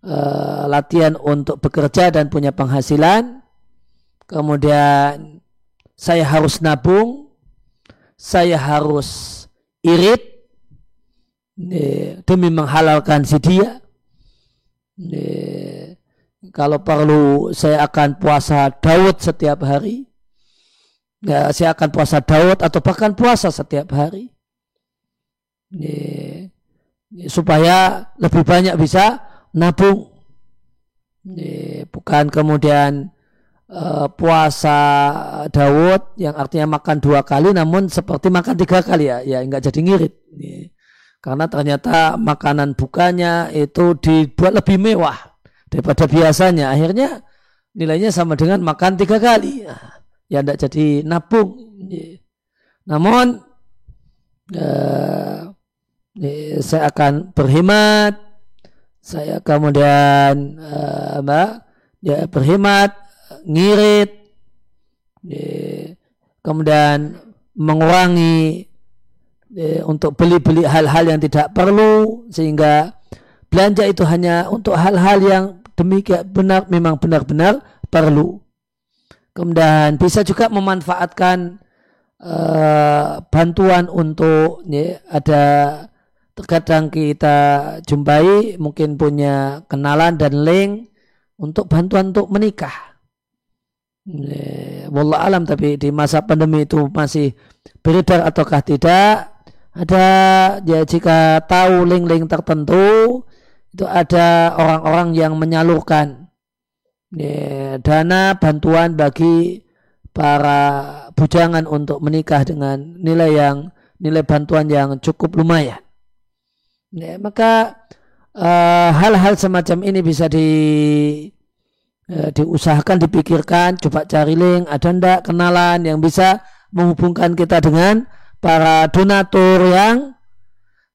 Speaker 2: uh, latihan untuk bekerja dan punya penghasilan. Kemudian saya harus nabung, saya harus irit demi menghalalkan si dia. Kalau perlu saya akan puasa Daud setiap hari. Ya, saya akan puasa Daud atau bahkan puasa setiap hari. Supaya lebih banyak bisa nabung. Bukan kemudian uh, puasa Daud yang artinya makan dua kali namun seperti makan tiga kali ya, ya nggak jadi ngirit. Karena ternyata makanan bukanya itu dibuat lebih mewah daripada biasanya. Akhirnya nilainya sama dengan makan tiga kali. Ya tidak jadi nabung. Namun uh, saya akan berhemat saya kemudian uh, apa ya berhemat ngirit ya, kemudian mengurangi ya, untuk beli-beli hal-hal yang tidak perlu sehingga belanja itu hanya untuk hal-hal yang demikian benar memang benar-benar perlu kemudian bisa juga memanfaatkan uh, bantuan untuk ya, ada terkadang kita jumpai mungkin punya kenalan dan link untuk bantuan untuk menikah. Wallah alam tapi di masa pandemi itu masih beredar ataukah tidak ada ya jika tahu link-link tertentu itu ada orang-orang yang menyalurkan ya, dana bantuan bagi para bujangan untuk menikah dengan nilai yang nilai bantuan yang cukup lumayan. Ya, maka eh, hal-hal uh, semacam ini bisa di uh, diusahakan, dipikirkan, coba cari link, ada ndak kenalan yang bisa menghubungkan kita dengan para donatur yang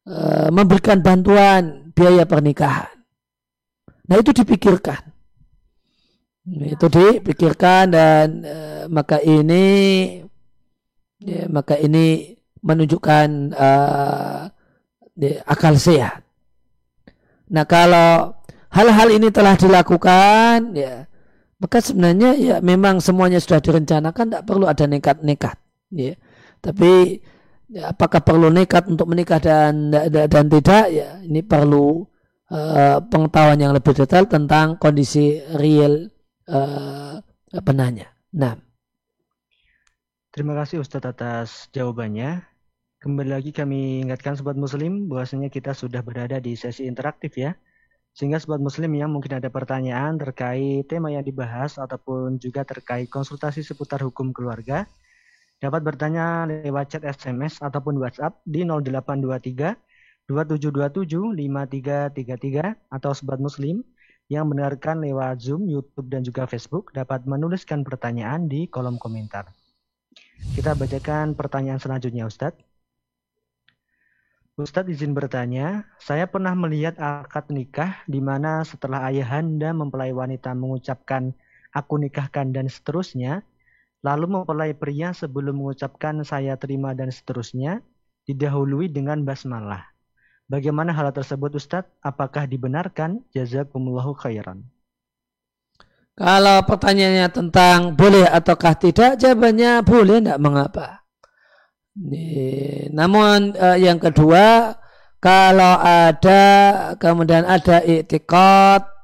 Speaker 2: uh, memberikan bantuan biaya pernikahan. Nah itu dipikirkan. Itu dipikirkan dan uh, maka ini ya, maka ini menunjukkan di akal sehat. Nah kalau hal-hal ini telah dilakukan, ya maka sebenarnya ya memang semuanya sudah direncanakan, tidak perlu ada nekat-nekat. Ya. Tapi ya, apakah perlu nekat untuk menikah dan dan tidak? Ya ini perlu uh, pengetahuan yang lebih detail tentang kondisi real uh, penanya. Nah.
Speaker 1: Terima kasih Ustadz atas jawabannya. Kembali lagi kami ingatkan Sobat Muslim bahwasanya kita sudah berada di sesi interaktif ya. Sehingga Sobat Muslim yang mungkin ada pertanyaan terkait tema yang dibahas ataupun juga terkait konsultasi seputar hukum keluarga, dapat bertanya lewat chat SMS ataupun WhatsApp di 0823 2727 5333 atau Sobat Muslim yang mendengarkan lewat Zoom, YouTube, dan juga Facebook dapat menuliskan pertanyaan di kolom komentar. Kita bacakan pertanyaan selanjutnya Ustadz. Ustadz izin bertanya, saya pernah melihat akad nikah di mana setelah ayahanda mempelai wanita mengucapkan aku nikahkan dan seterusnya, lalu mempelai pria sebelum mengucapkan saya terima dan seterusnya, didahului dengan basmalah. Bagaimana hal tersebut Ustadz? Apakah dibenarkan? Jazakumullahu khairan.
Speaker 2: Kalau pertanyaannya tentang boleh ataukah tidak, jawabannya boleh, tidak mengapa. Namun uh, yang kedua, kalau ada kemudian ada iktikad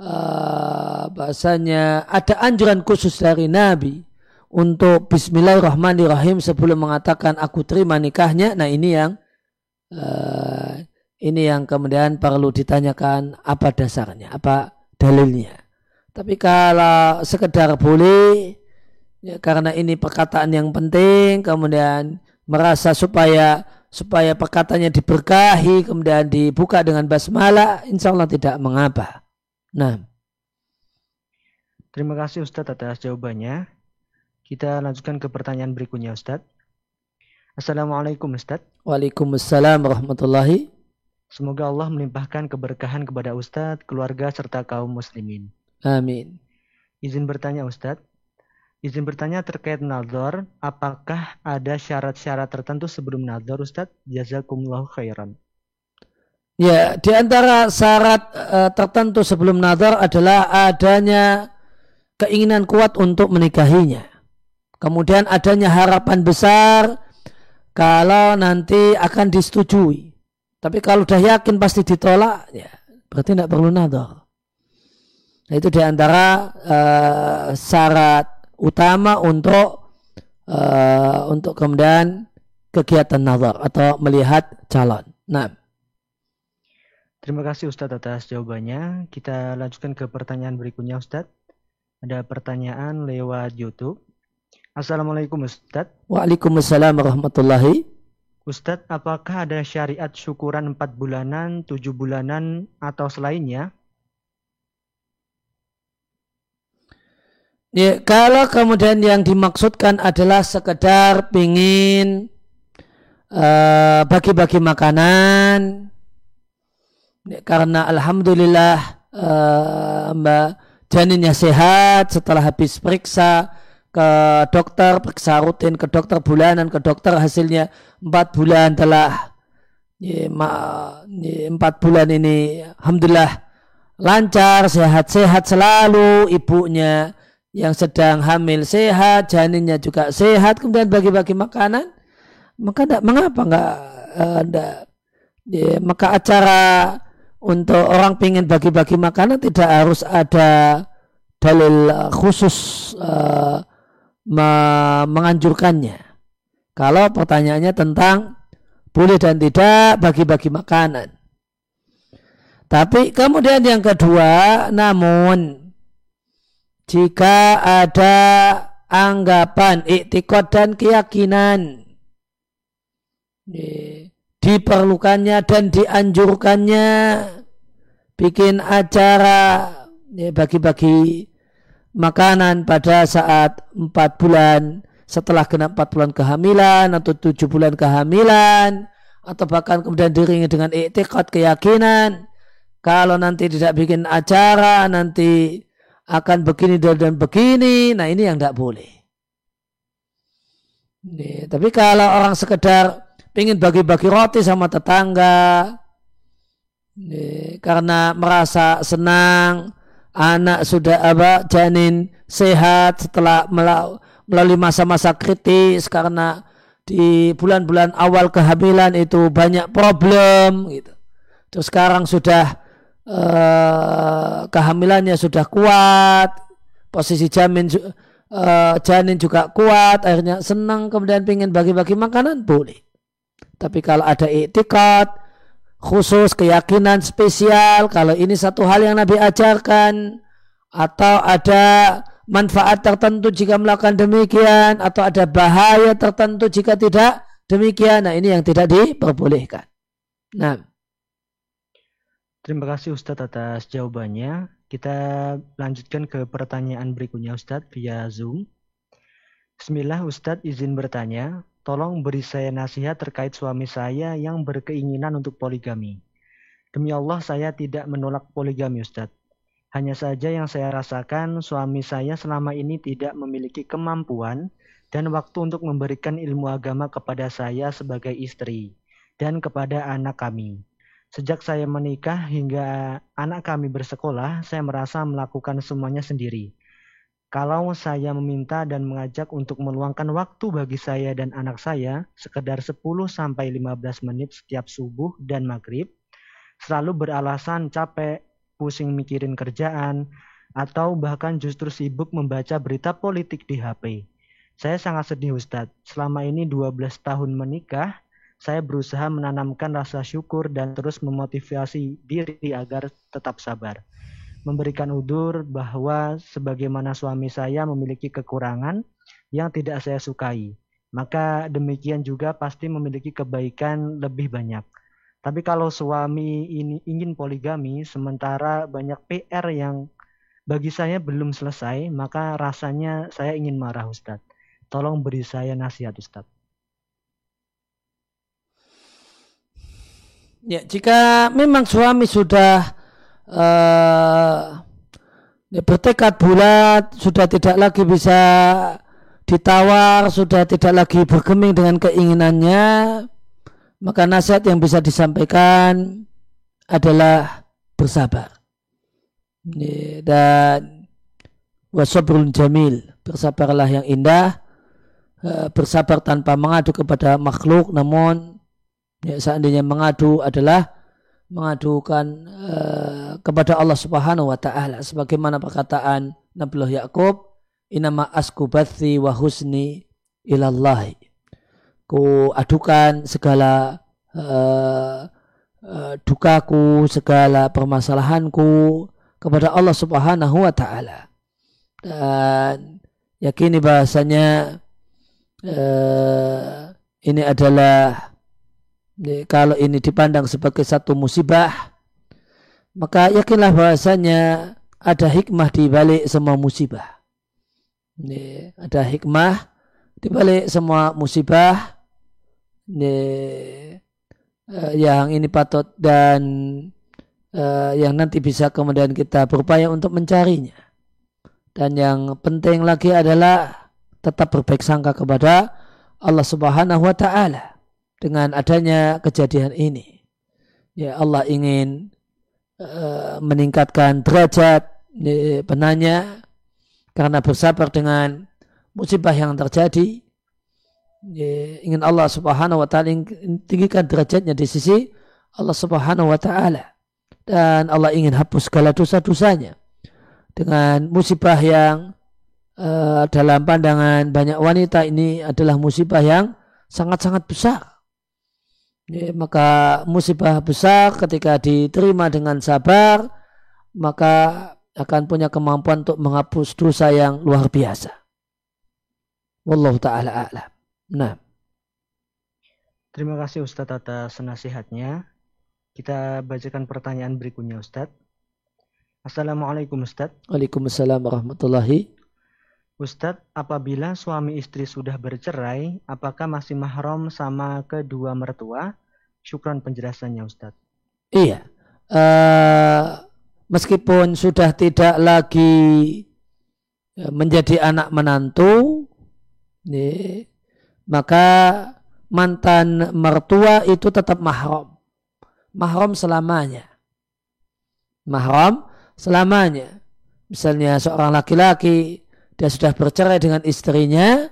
Speaker 2: uh, bahasanya ada anjuran khusus dari Nabi untuk Bismillahirrahmanirrahim sebelum mengatakan aku terima nikahnya. Nah ini yang uh, ini yang kemudian perlu ditanyakan apa dasarnya, apa dalilnya. Tapi kalau sekedar boleh ya, karena ini perkataan yang penting kemudian merasa supaya supaya perkataannya diberkahi kemudian dibuka dengan basmalah insya Allah tidak mengapa nah
Speaker 1: terima kasih Ustadz atas jawabannya kita lanjutkan ke pertanyaan berikutnya Ustadz Assalamualaikum Ustadz
Speaker 2: Waalaikumsalam warahmatullahi
Speaker 1: Semoga Allah melimpahkan keberkahan kepada Ustadz, keluarga, serta kaum muslimin.
Speaker 2: Amin.
Speaker 1: Izin bertanya Ustadz, Izin bertanya terkait nazar, apakah ada syarat-syarat tertentu sebelum nazar Ustadz? Jazakumullah khairan.
Speaker 2: Ya, di antara syarat uh, tertentu sebelum nazar adalah adanya keinginan kuat untuk menikahinya. Kemudian adanya harapan besar kalau nanti akan disetujui. Tapi kalau sudah yakin pasti ditolak, ya berarti tidak perlu nazar. Nah, itu di antara uh, syarat utama untuk uh, untuk kemudian kegiatan nazar atau melihat calon. Nah.
Speaker 1: Terima kasih Ustadz atas jawabannya. Kita lanjutkan ke pertanyaan berikutnya Ustadz. Ada pertanyaan lewat YouTube. Assalamualaikum Ustadz.
Speaker 2: Waalaikumsalam warahmatullahi.
Speaker 1: Ustadz, apakah ada syariat syukuran 4 bulanan, 7 bulanan, atau selainnya?
Speaker 2: Ya, kalau kemudian yang dimaksudkan adalah sekedar ingin eh, bagi-bagi uh, makanan, karena alhamdulillah uh, Mbak janinnya sehat setelah habis periksa ke dokter periksa rutin ke dokter bulanan ke dokter hasilnya empat bulan telah empat bulan ini alhamdulillah lancar sehat-sehat selalu ibunya yang sedang hamil sehat janinnya juga sehat kemudian bagi-bagi makanan. Maka enggak, mengapa enggak, enggak ya, maka acara untuk orang ingin bagi-bagi makanan tidak harus ada dalil uh, khusus uh, menganjurkannya. Kalau pertanyaannya tentang boleh dan tidak bagi-bagi makanan. Tapi kemudian yang kedua, namun jika ada anggapan, iktikot dan keyakinan diperlukannya dan dianjurkannya. Bikin acara ya, bagi-bagi makanan pada saat empat bulan. Setelah genap empat bulan kehamilan atau tujuh bulan kehamilan atau bahkan kemudian diringi dengan iktikad keyakinan kalau nanti tidak bikin acara nanti akan begini dan begini. Nah ini yang tidak boleh. Nih, tapi kalau orang sekedar ingin bagi-bagi roti sama tetangga karena merasa senang anak sudah apa janin sehat setelah melalui masa-masa kritis karena di bulan-bulan awal kehamilan itu banyak problem gitu. Terus sekarang sudah eh, kehamilannya sudah kuat, posisi jamin eh, janin juga kuat, akhirnya senang kemudian ingin bagi-bagi makanan boleh. Tapi kalau ada iktikat, khusus keyakinan spesial, kalau ini satu hal yang Nabi ajarkan, atau ada manfaat tertentu jika melakukan demikian, atau ada bahaya tertentu jika tidak demikian, nah ini yang tidak diperbolehkan. Nah.
Speaker 1: Terima kasih Ustadz atas jawabannya. Kita lanjutkan ke pertanyaan berikutnya Ustadz via Zoom. Bismillah Ustadz izin bertanya, Tolong beri saya nasihat terkait suami saya yang berkeinginan untuk poligami. Demi Allah saya tidak menolak poligami Ustadz. Hanya saja yang saya rasakan suami saya selama ini tidak memiliki kemampuan dan waktu untuk memberikan ilmu agama kepada saya sebagai istri dan kepada anak kami. Sejak saya menikah hingga anak kami bersekolah, saya merasa melakukan semuanya sendiri. Kalau saya meminta dan mengajak untuk meluangkan waktu bagi saya dan anak saya sekedar 10 sampai 15 menit setiap subuh dan maghrib, selalu beralasan capek, pusing mikirin kerjaan, atau bahkan justru sibuk membaca berita politik di HP. Saya sangat sedih Ustadz. Selama ini 12 tahun menikah, saya berusaha menanamkan rasa syukur dan terus memotivasi diri agar tetap sabar memberikan udur bahwa sebagaimana suami saya memiliki kekurangan yang tidak saya sukai, maka demikian juga pasti memiliki kebaikan lebih banyak. Tapi kalau suami ini ingin poligami sementara banyak PR yang bagi saya belum selesai, maka rasanya saya ingin marah Ustadz. Tolong beri saya nasihat Ustadz.
Speaker 2: Ya, jika memang suami sudah uh, bertekad bulat sudah tidak lagi bisa ditawar sudah tidak lagi bergeming dengan keinginannya maka nasihat yang bisa disampaikan adalah bersabar. Dan wasabrul jamil, bersabarlah yang indah, eh, bersabar tanpa mengadu kepada makhluk, namun ya, seandainya mengadu adalah mengadukan uh, kepada Allah Subhanahu wa taala. Sebagaimana perkataan Nabiullah Yakub inama asku bathi wa husni ilallahi. Ku adukan segala uh, uh, dukaku segala permasalahanku kepada Allah Subhanahu wa taala. Dan yakini bahasanya uh, ini adalah kalau ini dipandang sebagai satu musibah, maka yakinlah bahasanya ada hikmah di balik semua musibah. Ini, ada hikmah di balik semua musibah ini, uh, yang ini patut dan uh, yang nanti bisa kemudian kita berupaya untuk mencarinya. Dan yang penting lagi adalah tetap berbaik sangka kepada Allah Subhanahu wa taala dengan adanya kejadian ini. Ya Allah ingin uh, meningkatkan derajat uh, penanya karena bersabar dengan musibah yang terjadi. Ya, ingin Allah Subhanahu wa taala tinggikan derajatnya di sisi Allah Subhanahu wa taala dan Allah ingin hapus segala dosa-dosanya dengan musibah yang uh, dalam pandangan banyak wanita ini adalah musibah yang sangat-sangat besar Ya, maka musibah besar ketika diterima dengan sabar, maka akan punya kemampuan untuk menghapus dosa yang luar biasa. Wallahu ta'ala a'lam. Nah.
Speaker 1: Terima kasih Ustadz atas nasihatnya. Kita bacakan pertanyaan berikutnya Ustadz. Assalamualaikum Ustadz.
Speaker 2: Waalaikumsalam warahmatullahi
Speaker 1: Ustadz, apabila suami istri sudah bercerai, apakah masih mahram sama kedua mertua? Syukran penjelasannya Ustadz.
Speaker 2: Iya. Uh, meskipun sudah tidak lagi eh, menjadi anak menantu, nih, maka mantan mertua itu tetap mahram. Mahram selamanya. Mahram selamanya. Misalnya seorang laki-laki dia sudah bercerai dengan istrinya,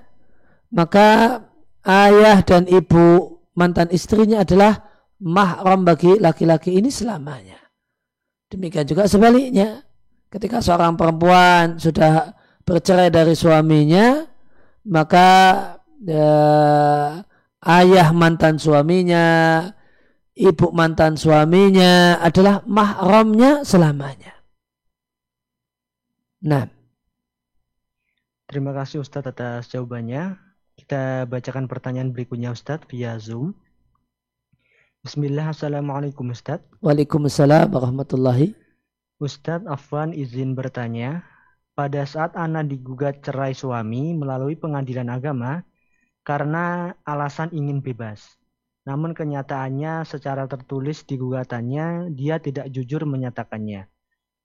Speaker 2: maka ayah dan ibu mantan istrinya adalah mahram bagi laki-laki ini selamanya. Demikian juga sebaliknya. Ketika seorang perempuan sudah bercerai dari suaminya, maka eh, ayah mantan suaminya, ibu mantan suaminya adalah mahramnya selamanya. Nah,
Speaker 1: Terima kasih Ustadz atas jawabannya. Kita bacakan pertanyaan berikutnya Ustadz via Zoom. Bismillah, Assalamualaikum Ustadz.
Speaker 2: Waalaikumsalam warahmatullahi.
Speaker 1: Ustadz Afwan izin bertanya, pada saat Ana digugat cerai suami melalui pengadilan agama karena alasan ingin bebas. Namun kenyataannya secara tertulis di gugatannya dia tidak jujur menyatakannya.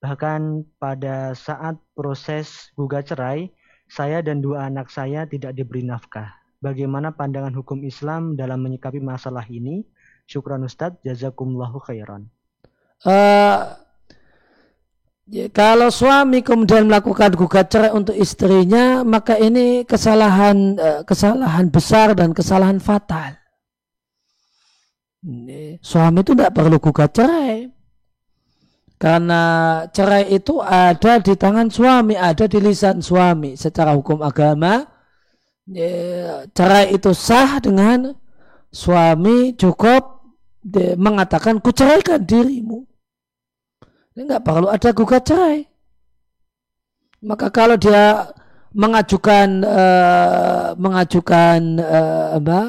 Speaker 1: Bahkan pada saat proses gugat cerai, saya dan dua anak saya tidak diberi nafkah. Bagaimana pandangan hukum Islam dalam menyikapi masalah ini? Syukran Ustadz, jazakumullahu khairan. Uh,
Speaker 2: ya, kalau suami kemudian melakukan gugat cerai untuk istrinya, maka ini kesalahan uh, kesalahan besar dan kesalahan fatal. Ini, suami itu tidak perlu gugat cerai. Karena cerai itu ada di tangan suami, ada di lisan suami. Secara hukum agama, ya, cerai itu sah dengan suami cukup mengatakan kuceraikan dirimu. Ini nggak perlu ada gugat cerai. Maka kalau dia mengajukan uh, mengajukan uh, apa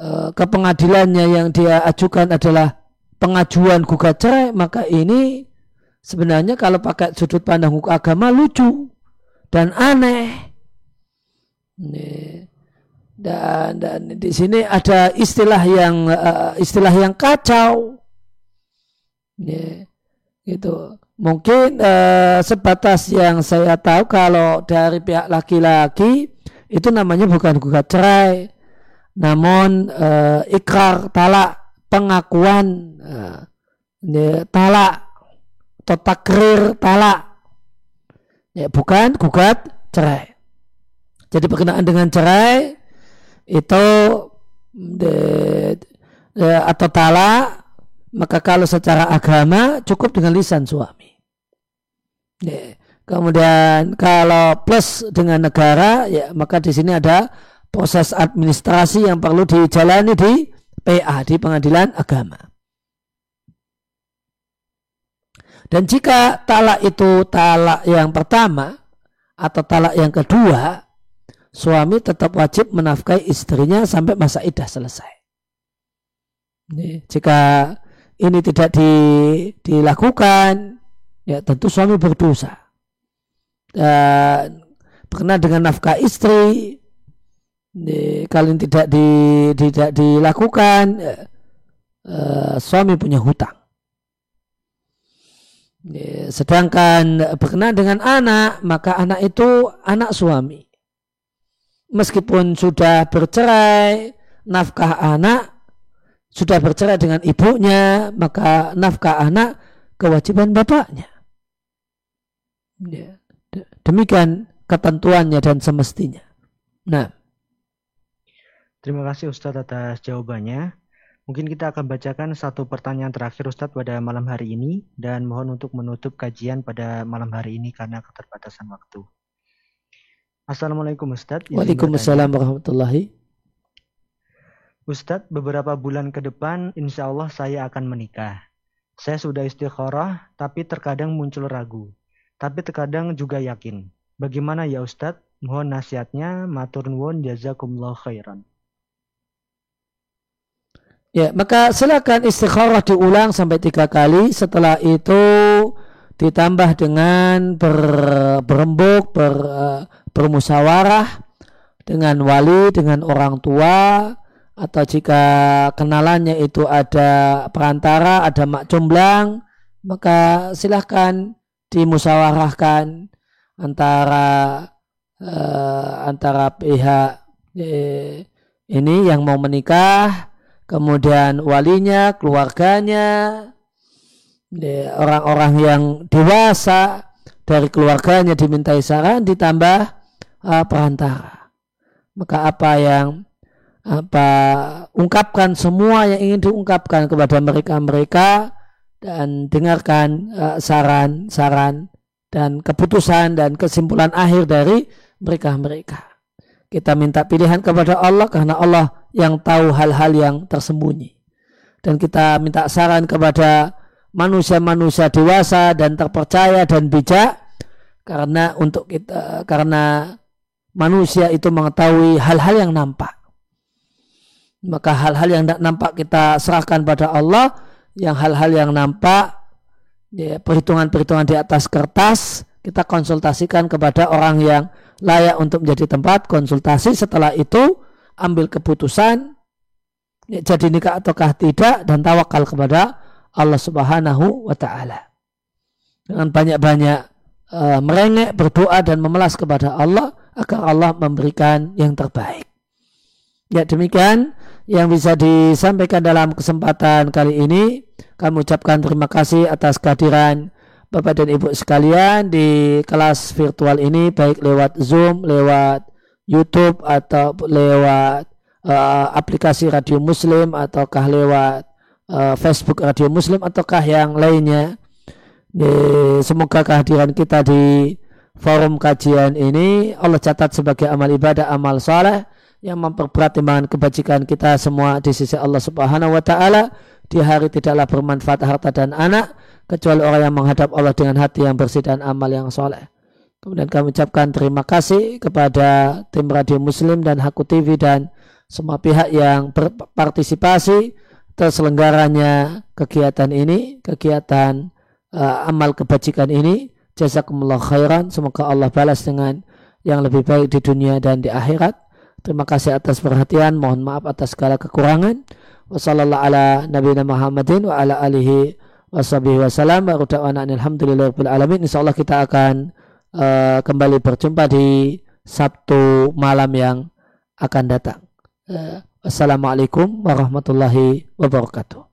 Speaker 2: uh, ke pengadilannya yang dia ajukan adalah pengajuan gugat cerai, maka ini sebenarnya kalau pakai sudut pandang hukum agama lucu dan aneh. Dan, dan di sini ada istilah yang uh, istilah yang kacau. Gitu. Mungkin uh, sebatas yang saya tahu kalau dari pihak laki-laki itu namanya bukan gugat cerai, namun uh, ikrar talak pengakuan uh, talak atau takrir talak ya bukan gugat cerai jadi berkenaan dengan cerai itu de, de, atau talak maka kalau secara agama cukup dengan lisan suami ya. kemudian kalau plus dengan negara ya maka di sini ada proses administrasi yang perlu dijalani di PA di pengadilan agama. Dan jika talak itu talak yang pertama atau talak yang kedua, suami tetap wajib menafkahi istrinya sampai masa idah selesai. Ini, jika ini tidak di, dilakukan, ya tentu suami berdosa. Dan berkenaan dengan nafkah istri, di, kalian tidak di, tidak dilakukan uh, suami punya hutang sedangkan berkenaan dengan anak maka anak itu anak suami. Meskipun sudah bercerai nafkah anak sudah bercerai dengan ibunya maka nafkah anak kewajiban bapaknya. Demikian ketentuannya dan semestinya. Nah.
Speaker 1: Terima kasih Ustadz atas jawabannya. Mungkin kita akan bacakan satu pertanyaan terakhir Ustadz pada malam hari ini dan mohon untuk menutup kajian pada malam hari ini karena keterbatasan waktu. Assalamualaikum Ustadz.
Speaker 2: Waalaikumsalam warahmatullahi.
Speaker 1: Ustadz, beberapa bulan ke depan insya Allah saya akan menikah. Saya sudah istikharah tapi terkadang muncul ragu. Tapi terkadang juga yakin. Bagaimana ya Ustadz? Mohon nasihatnya. Matur nuwun jazakumullah khairan.
Speaker 2: Ya, maka silakan istikharah diulang sampai tiga kali. Setelah itu ditambah dengan ber, berembuk, ber, uh, bermusyawarah dengan wali, dengan orang tua, atau jika kenalannya itu ada perantara, ada mak comblang, maka silahkan dimusyawarahkan antara uh, antara pihak eh, ini yang mau menikah kemudian walinya, keluarganya, orang-orang yang dewasa dari keluarganya dimintai saran ditambah uh, perantara. Maka apa yang apa ungkapkan semua yang ingin diungkapkan kepada mereka-mereka dan dengarkan saran-saran uh, dan keputusan dan kesimpulan akhir dari mereka-mereka. Kita minta pilihan kepada Allah karena Allah yang tahu hal-hal yang tersembunyi. Dan kita minta saran kepada manusia-manusia dewasa dan terpercaya dan bijak karena untuk kita karena manusia itu mengetahui hal-hal yang nampak. Maka hal-hal yang tidak nampak kita serahkan pada Allah, yang hal-hal yang nampak ya, perhitungan-perhitungan di atas kertas kita konsultasikan kepada orang yang layak untuk menjadi tempat konsultasi. Setelah itu ambil keputusan ya, jadi nikah ataukah tidak dan tawakal kepada Allah Subhanahu wa taala. Dengan banyak-banyak uh, merengek, berdoa dan memelas kepada Allah agar Allah memberikan yang terbaik. Ya demikian yang bisa disampaikan dalam kesempatan kali ini. Kami ucapkan terima kasih atas kehadiran Bapak dan Ibu sekalian di kelas virtual ini baik lewat Zoom, lewat YouTube atau lewat uh, aplikasi Radio Muslim ataukah lewat uh, Facebook Radio Muslim ataukah yang lainnya. Semoga kehadiran kita di forum kajian ini Allah catat sebagai amal ibadah, amal soleh yang memperberat timbangan kebajikan kita semua di sisi Allah Subhanahu wa taala di hari tidaklah bermanfaat harta dan anak kecuali orang yang menghadap Allah dengan hati yang bersih dan amal yang soleh. Kemudian kami ucapkan terima kasih kepada tim Radio Muslim dan Haku TV dan semua pihak yang berpartisipasi terselenggaranya kegiatan ini, kegiatan uh, amal kebajikan ini. Jazakumullah khairan. Semoga Allah balas dengan yang lebih baik di dunia dan di akhirat. Terima kasih atas perhatian. Mohon maaf atas segala kekurangan. Wassalamualaikum ala nabiyina Muhammadin wa ala alihi wasallam wa da'wana alhamdulillahirabbil alamin insyaallah kita akan uh, kembali berjumpa di Sabtu malam yang akan datang. Uh, Assalamualaikum warahmatullahi wabarakatuh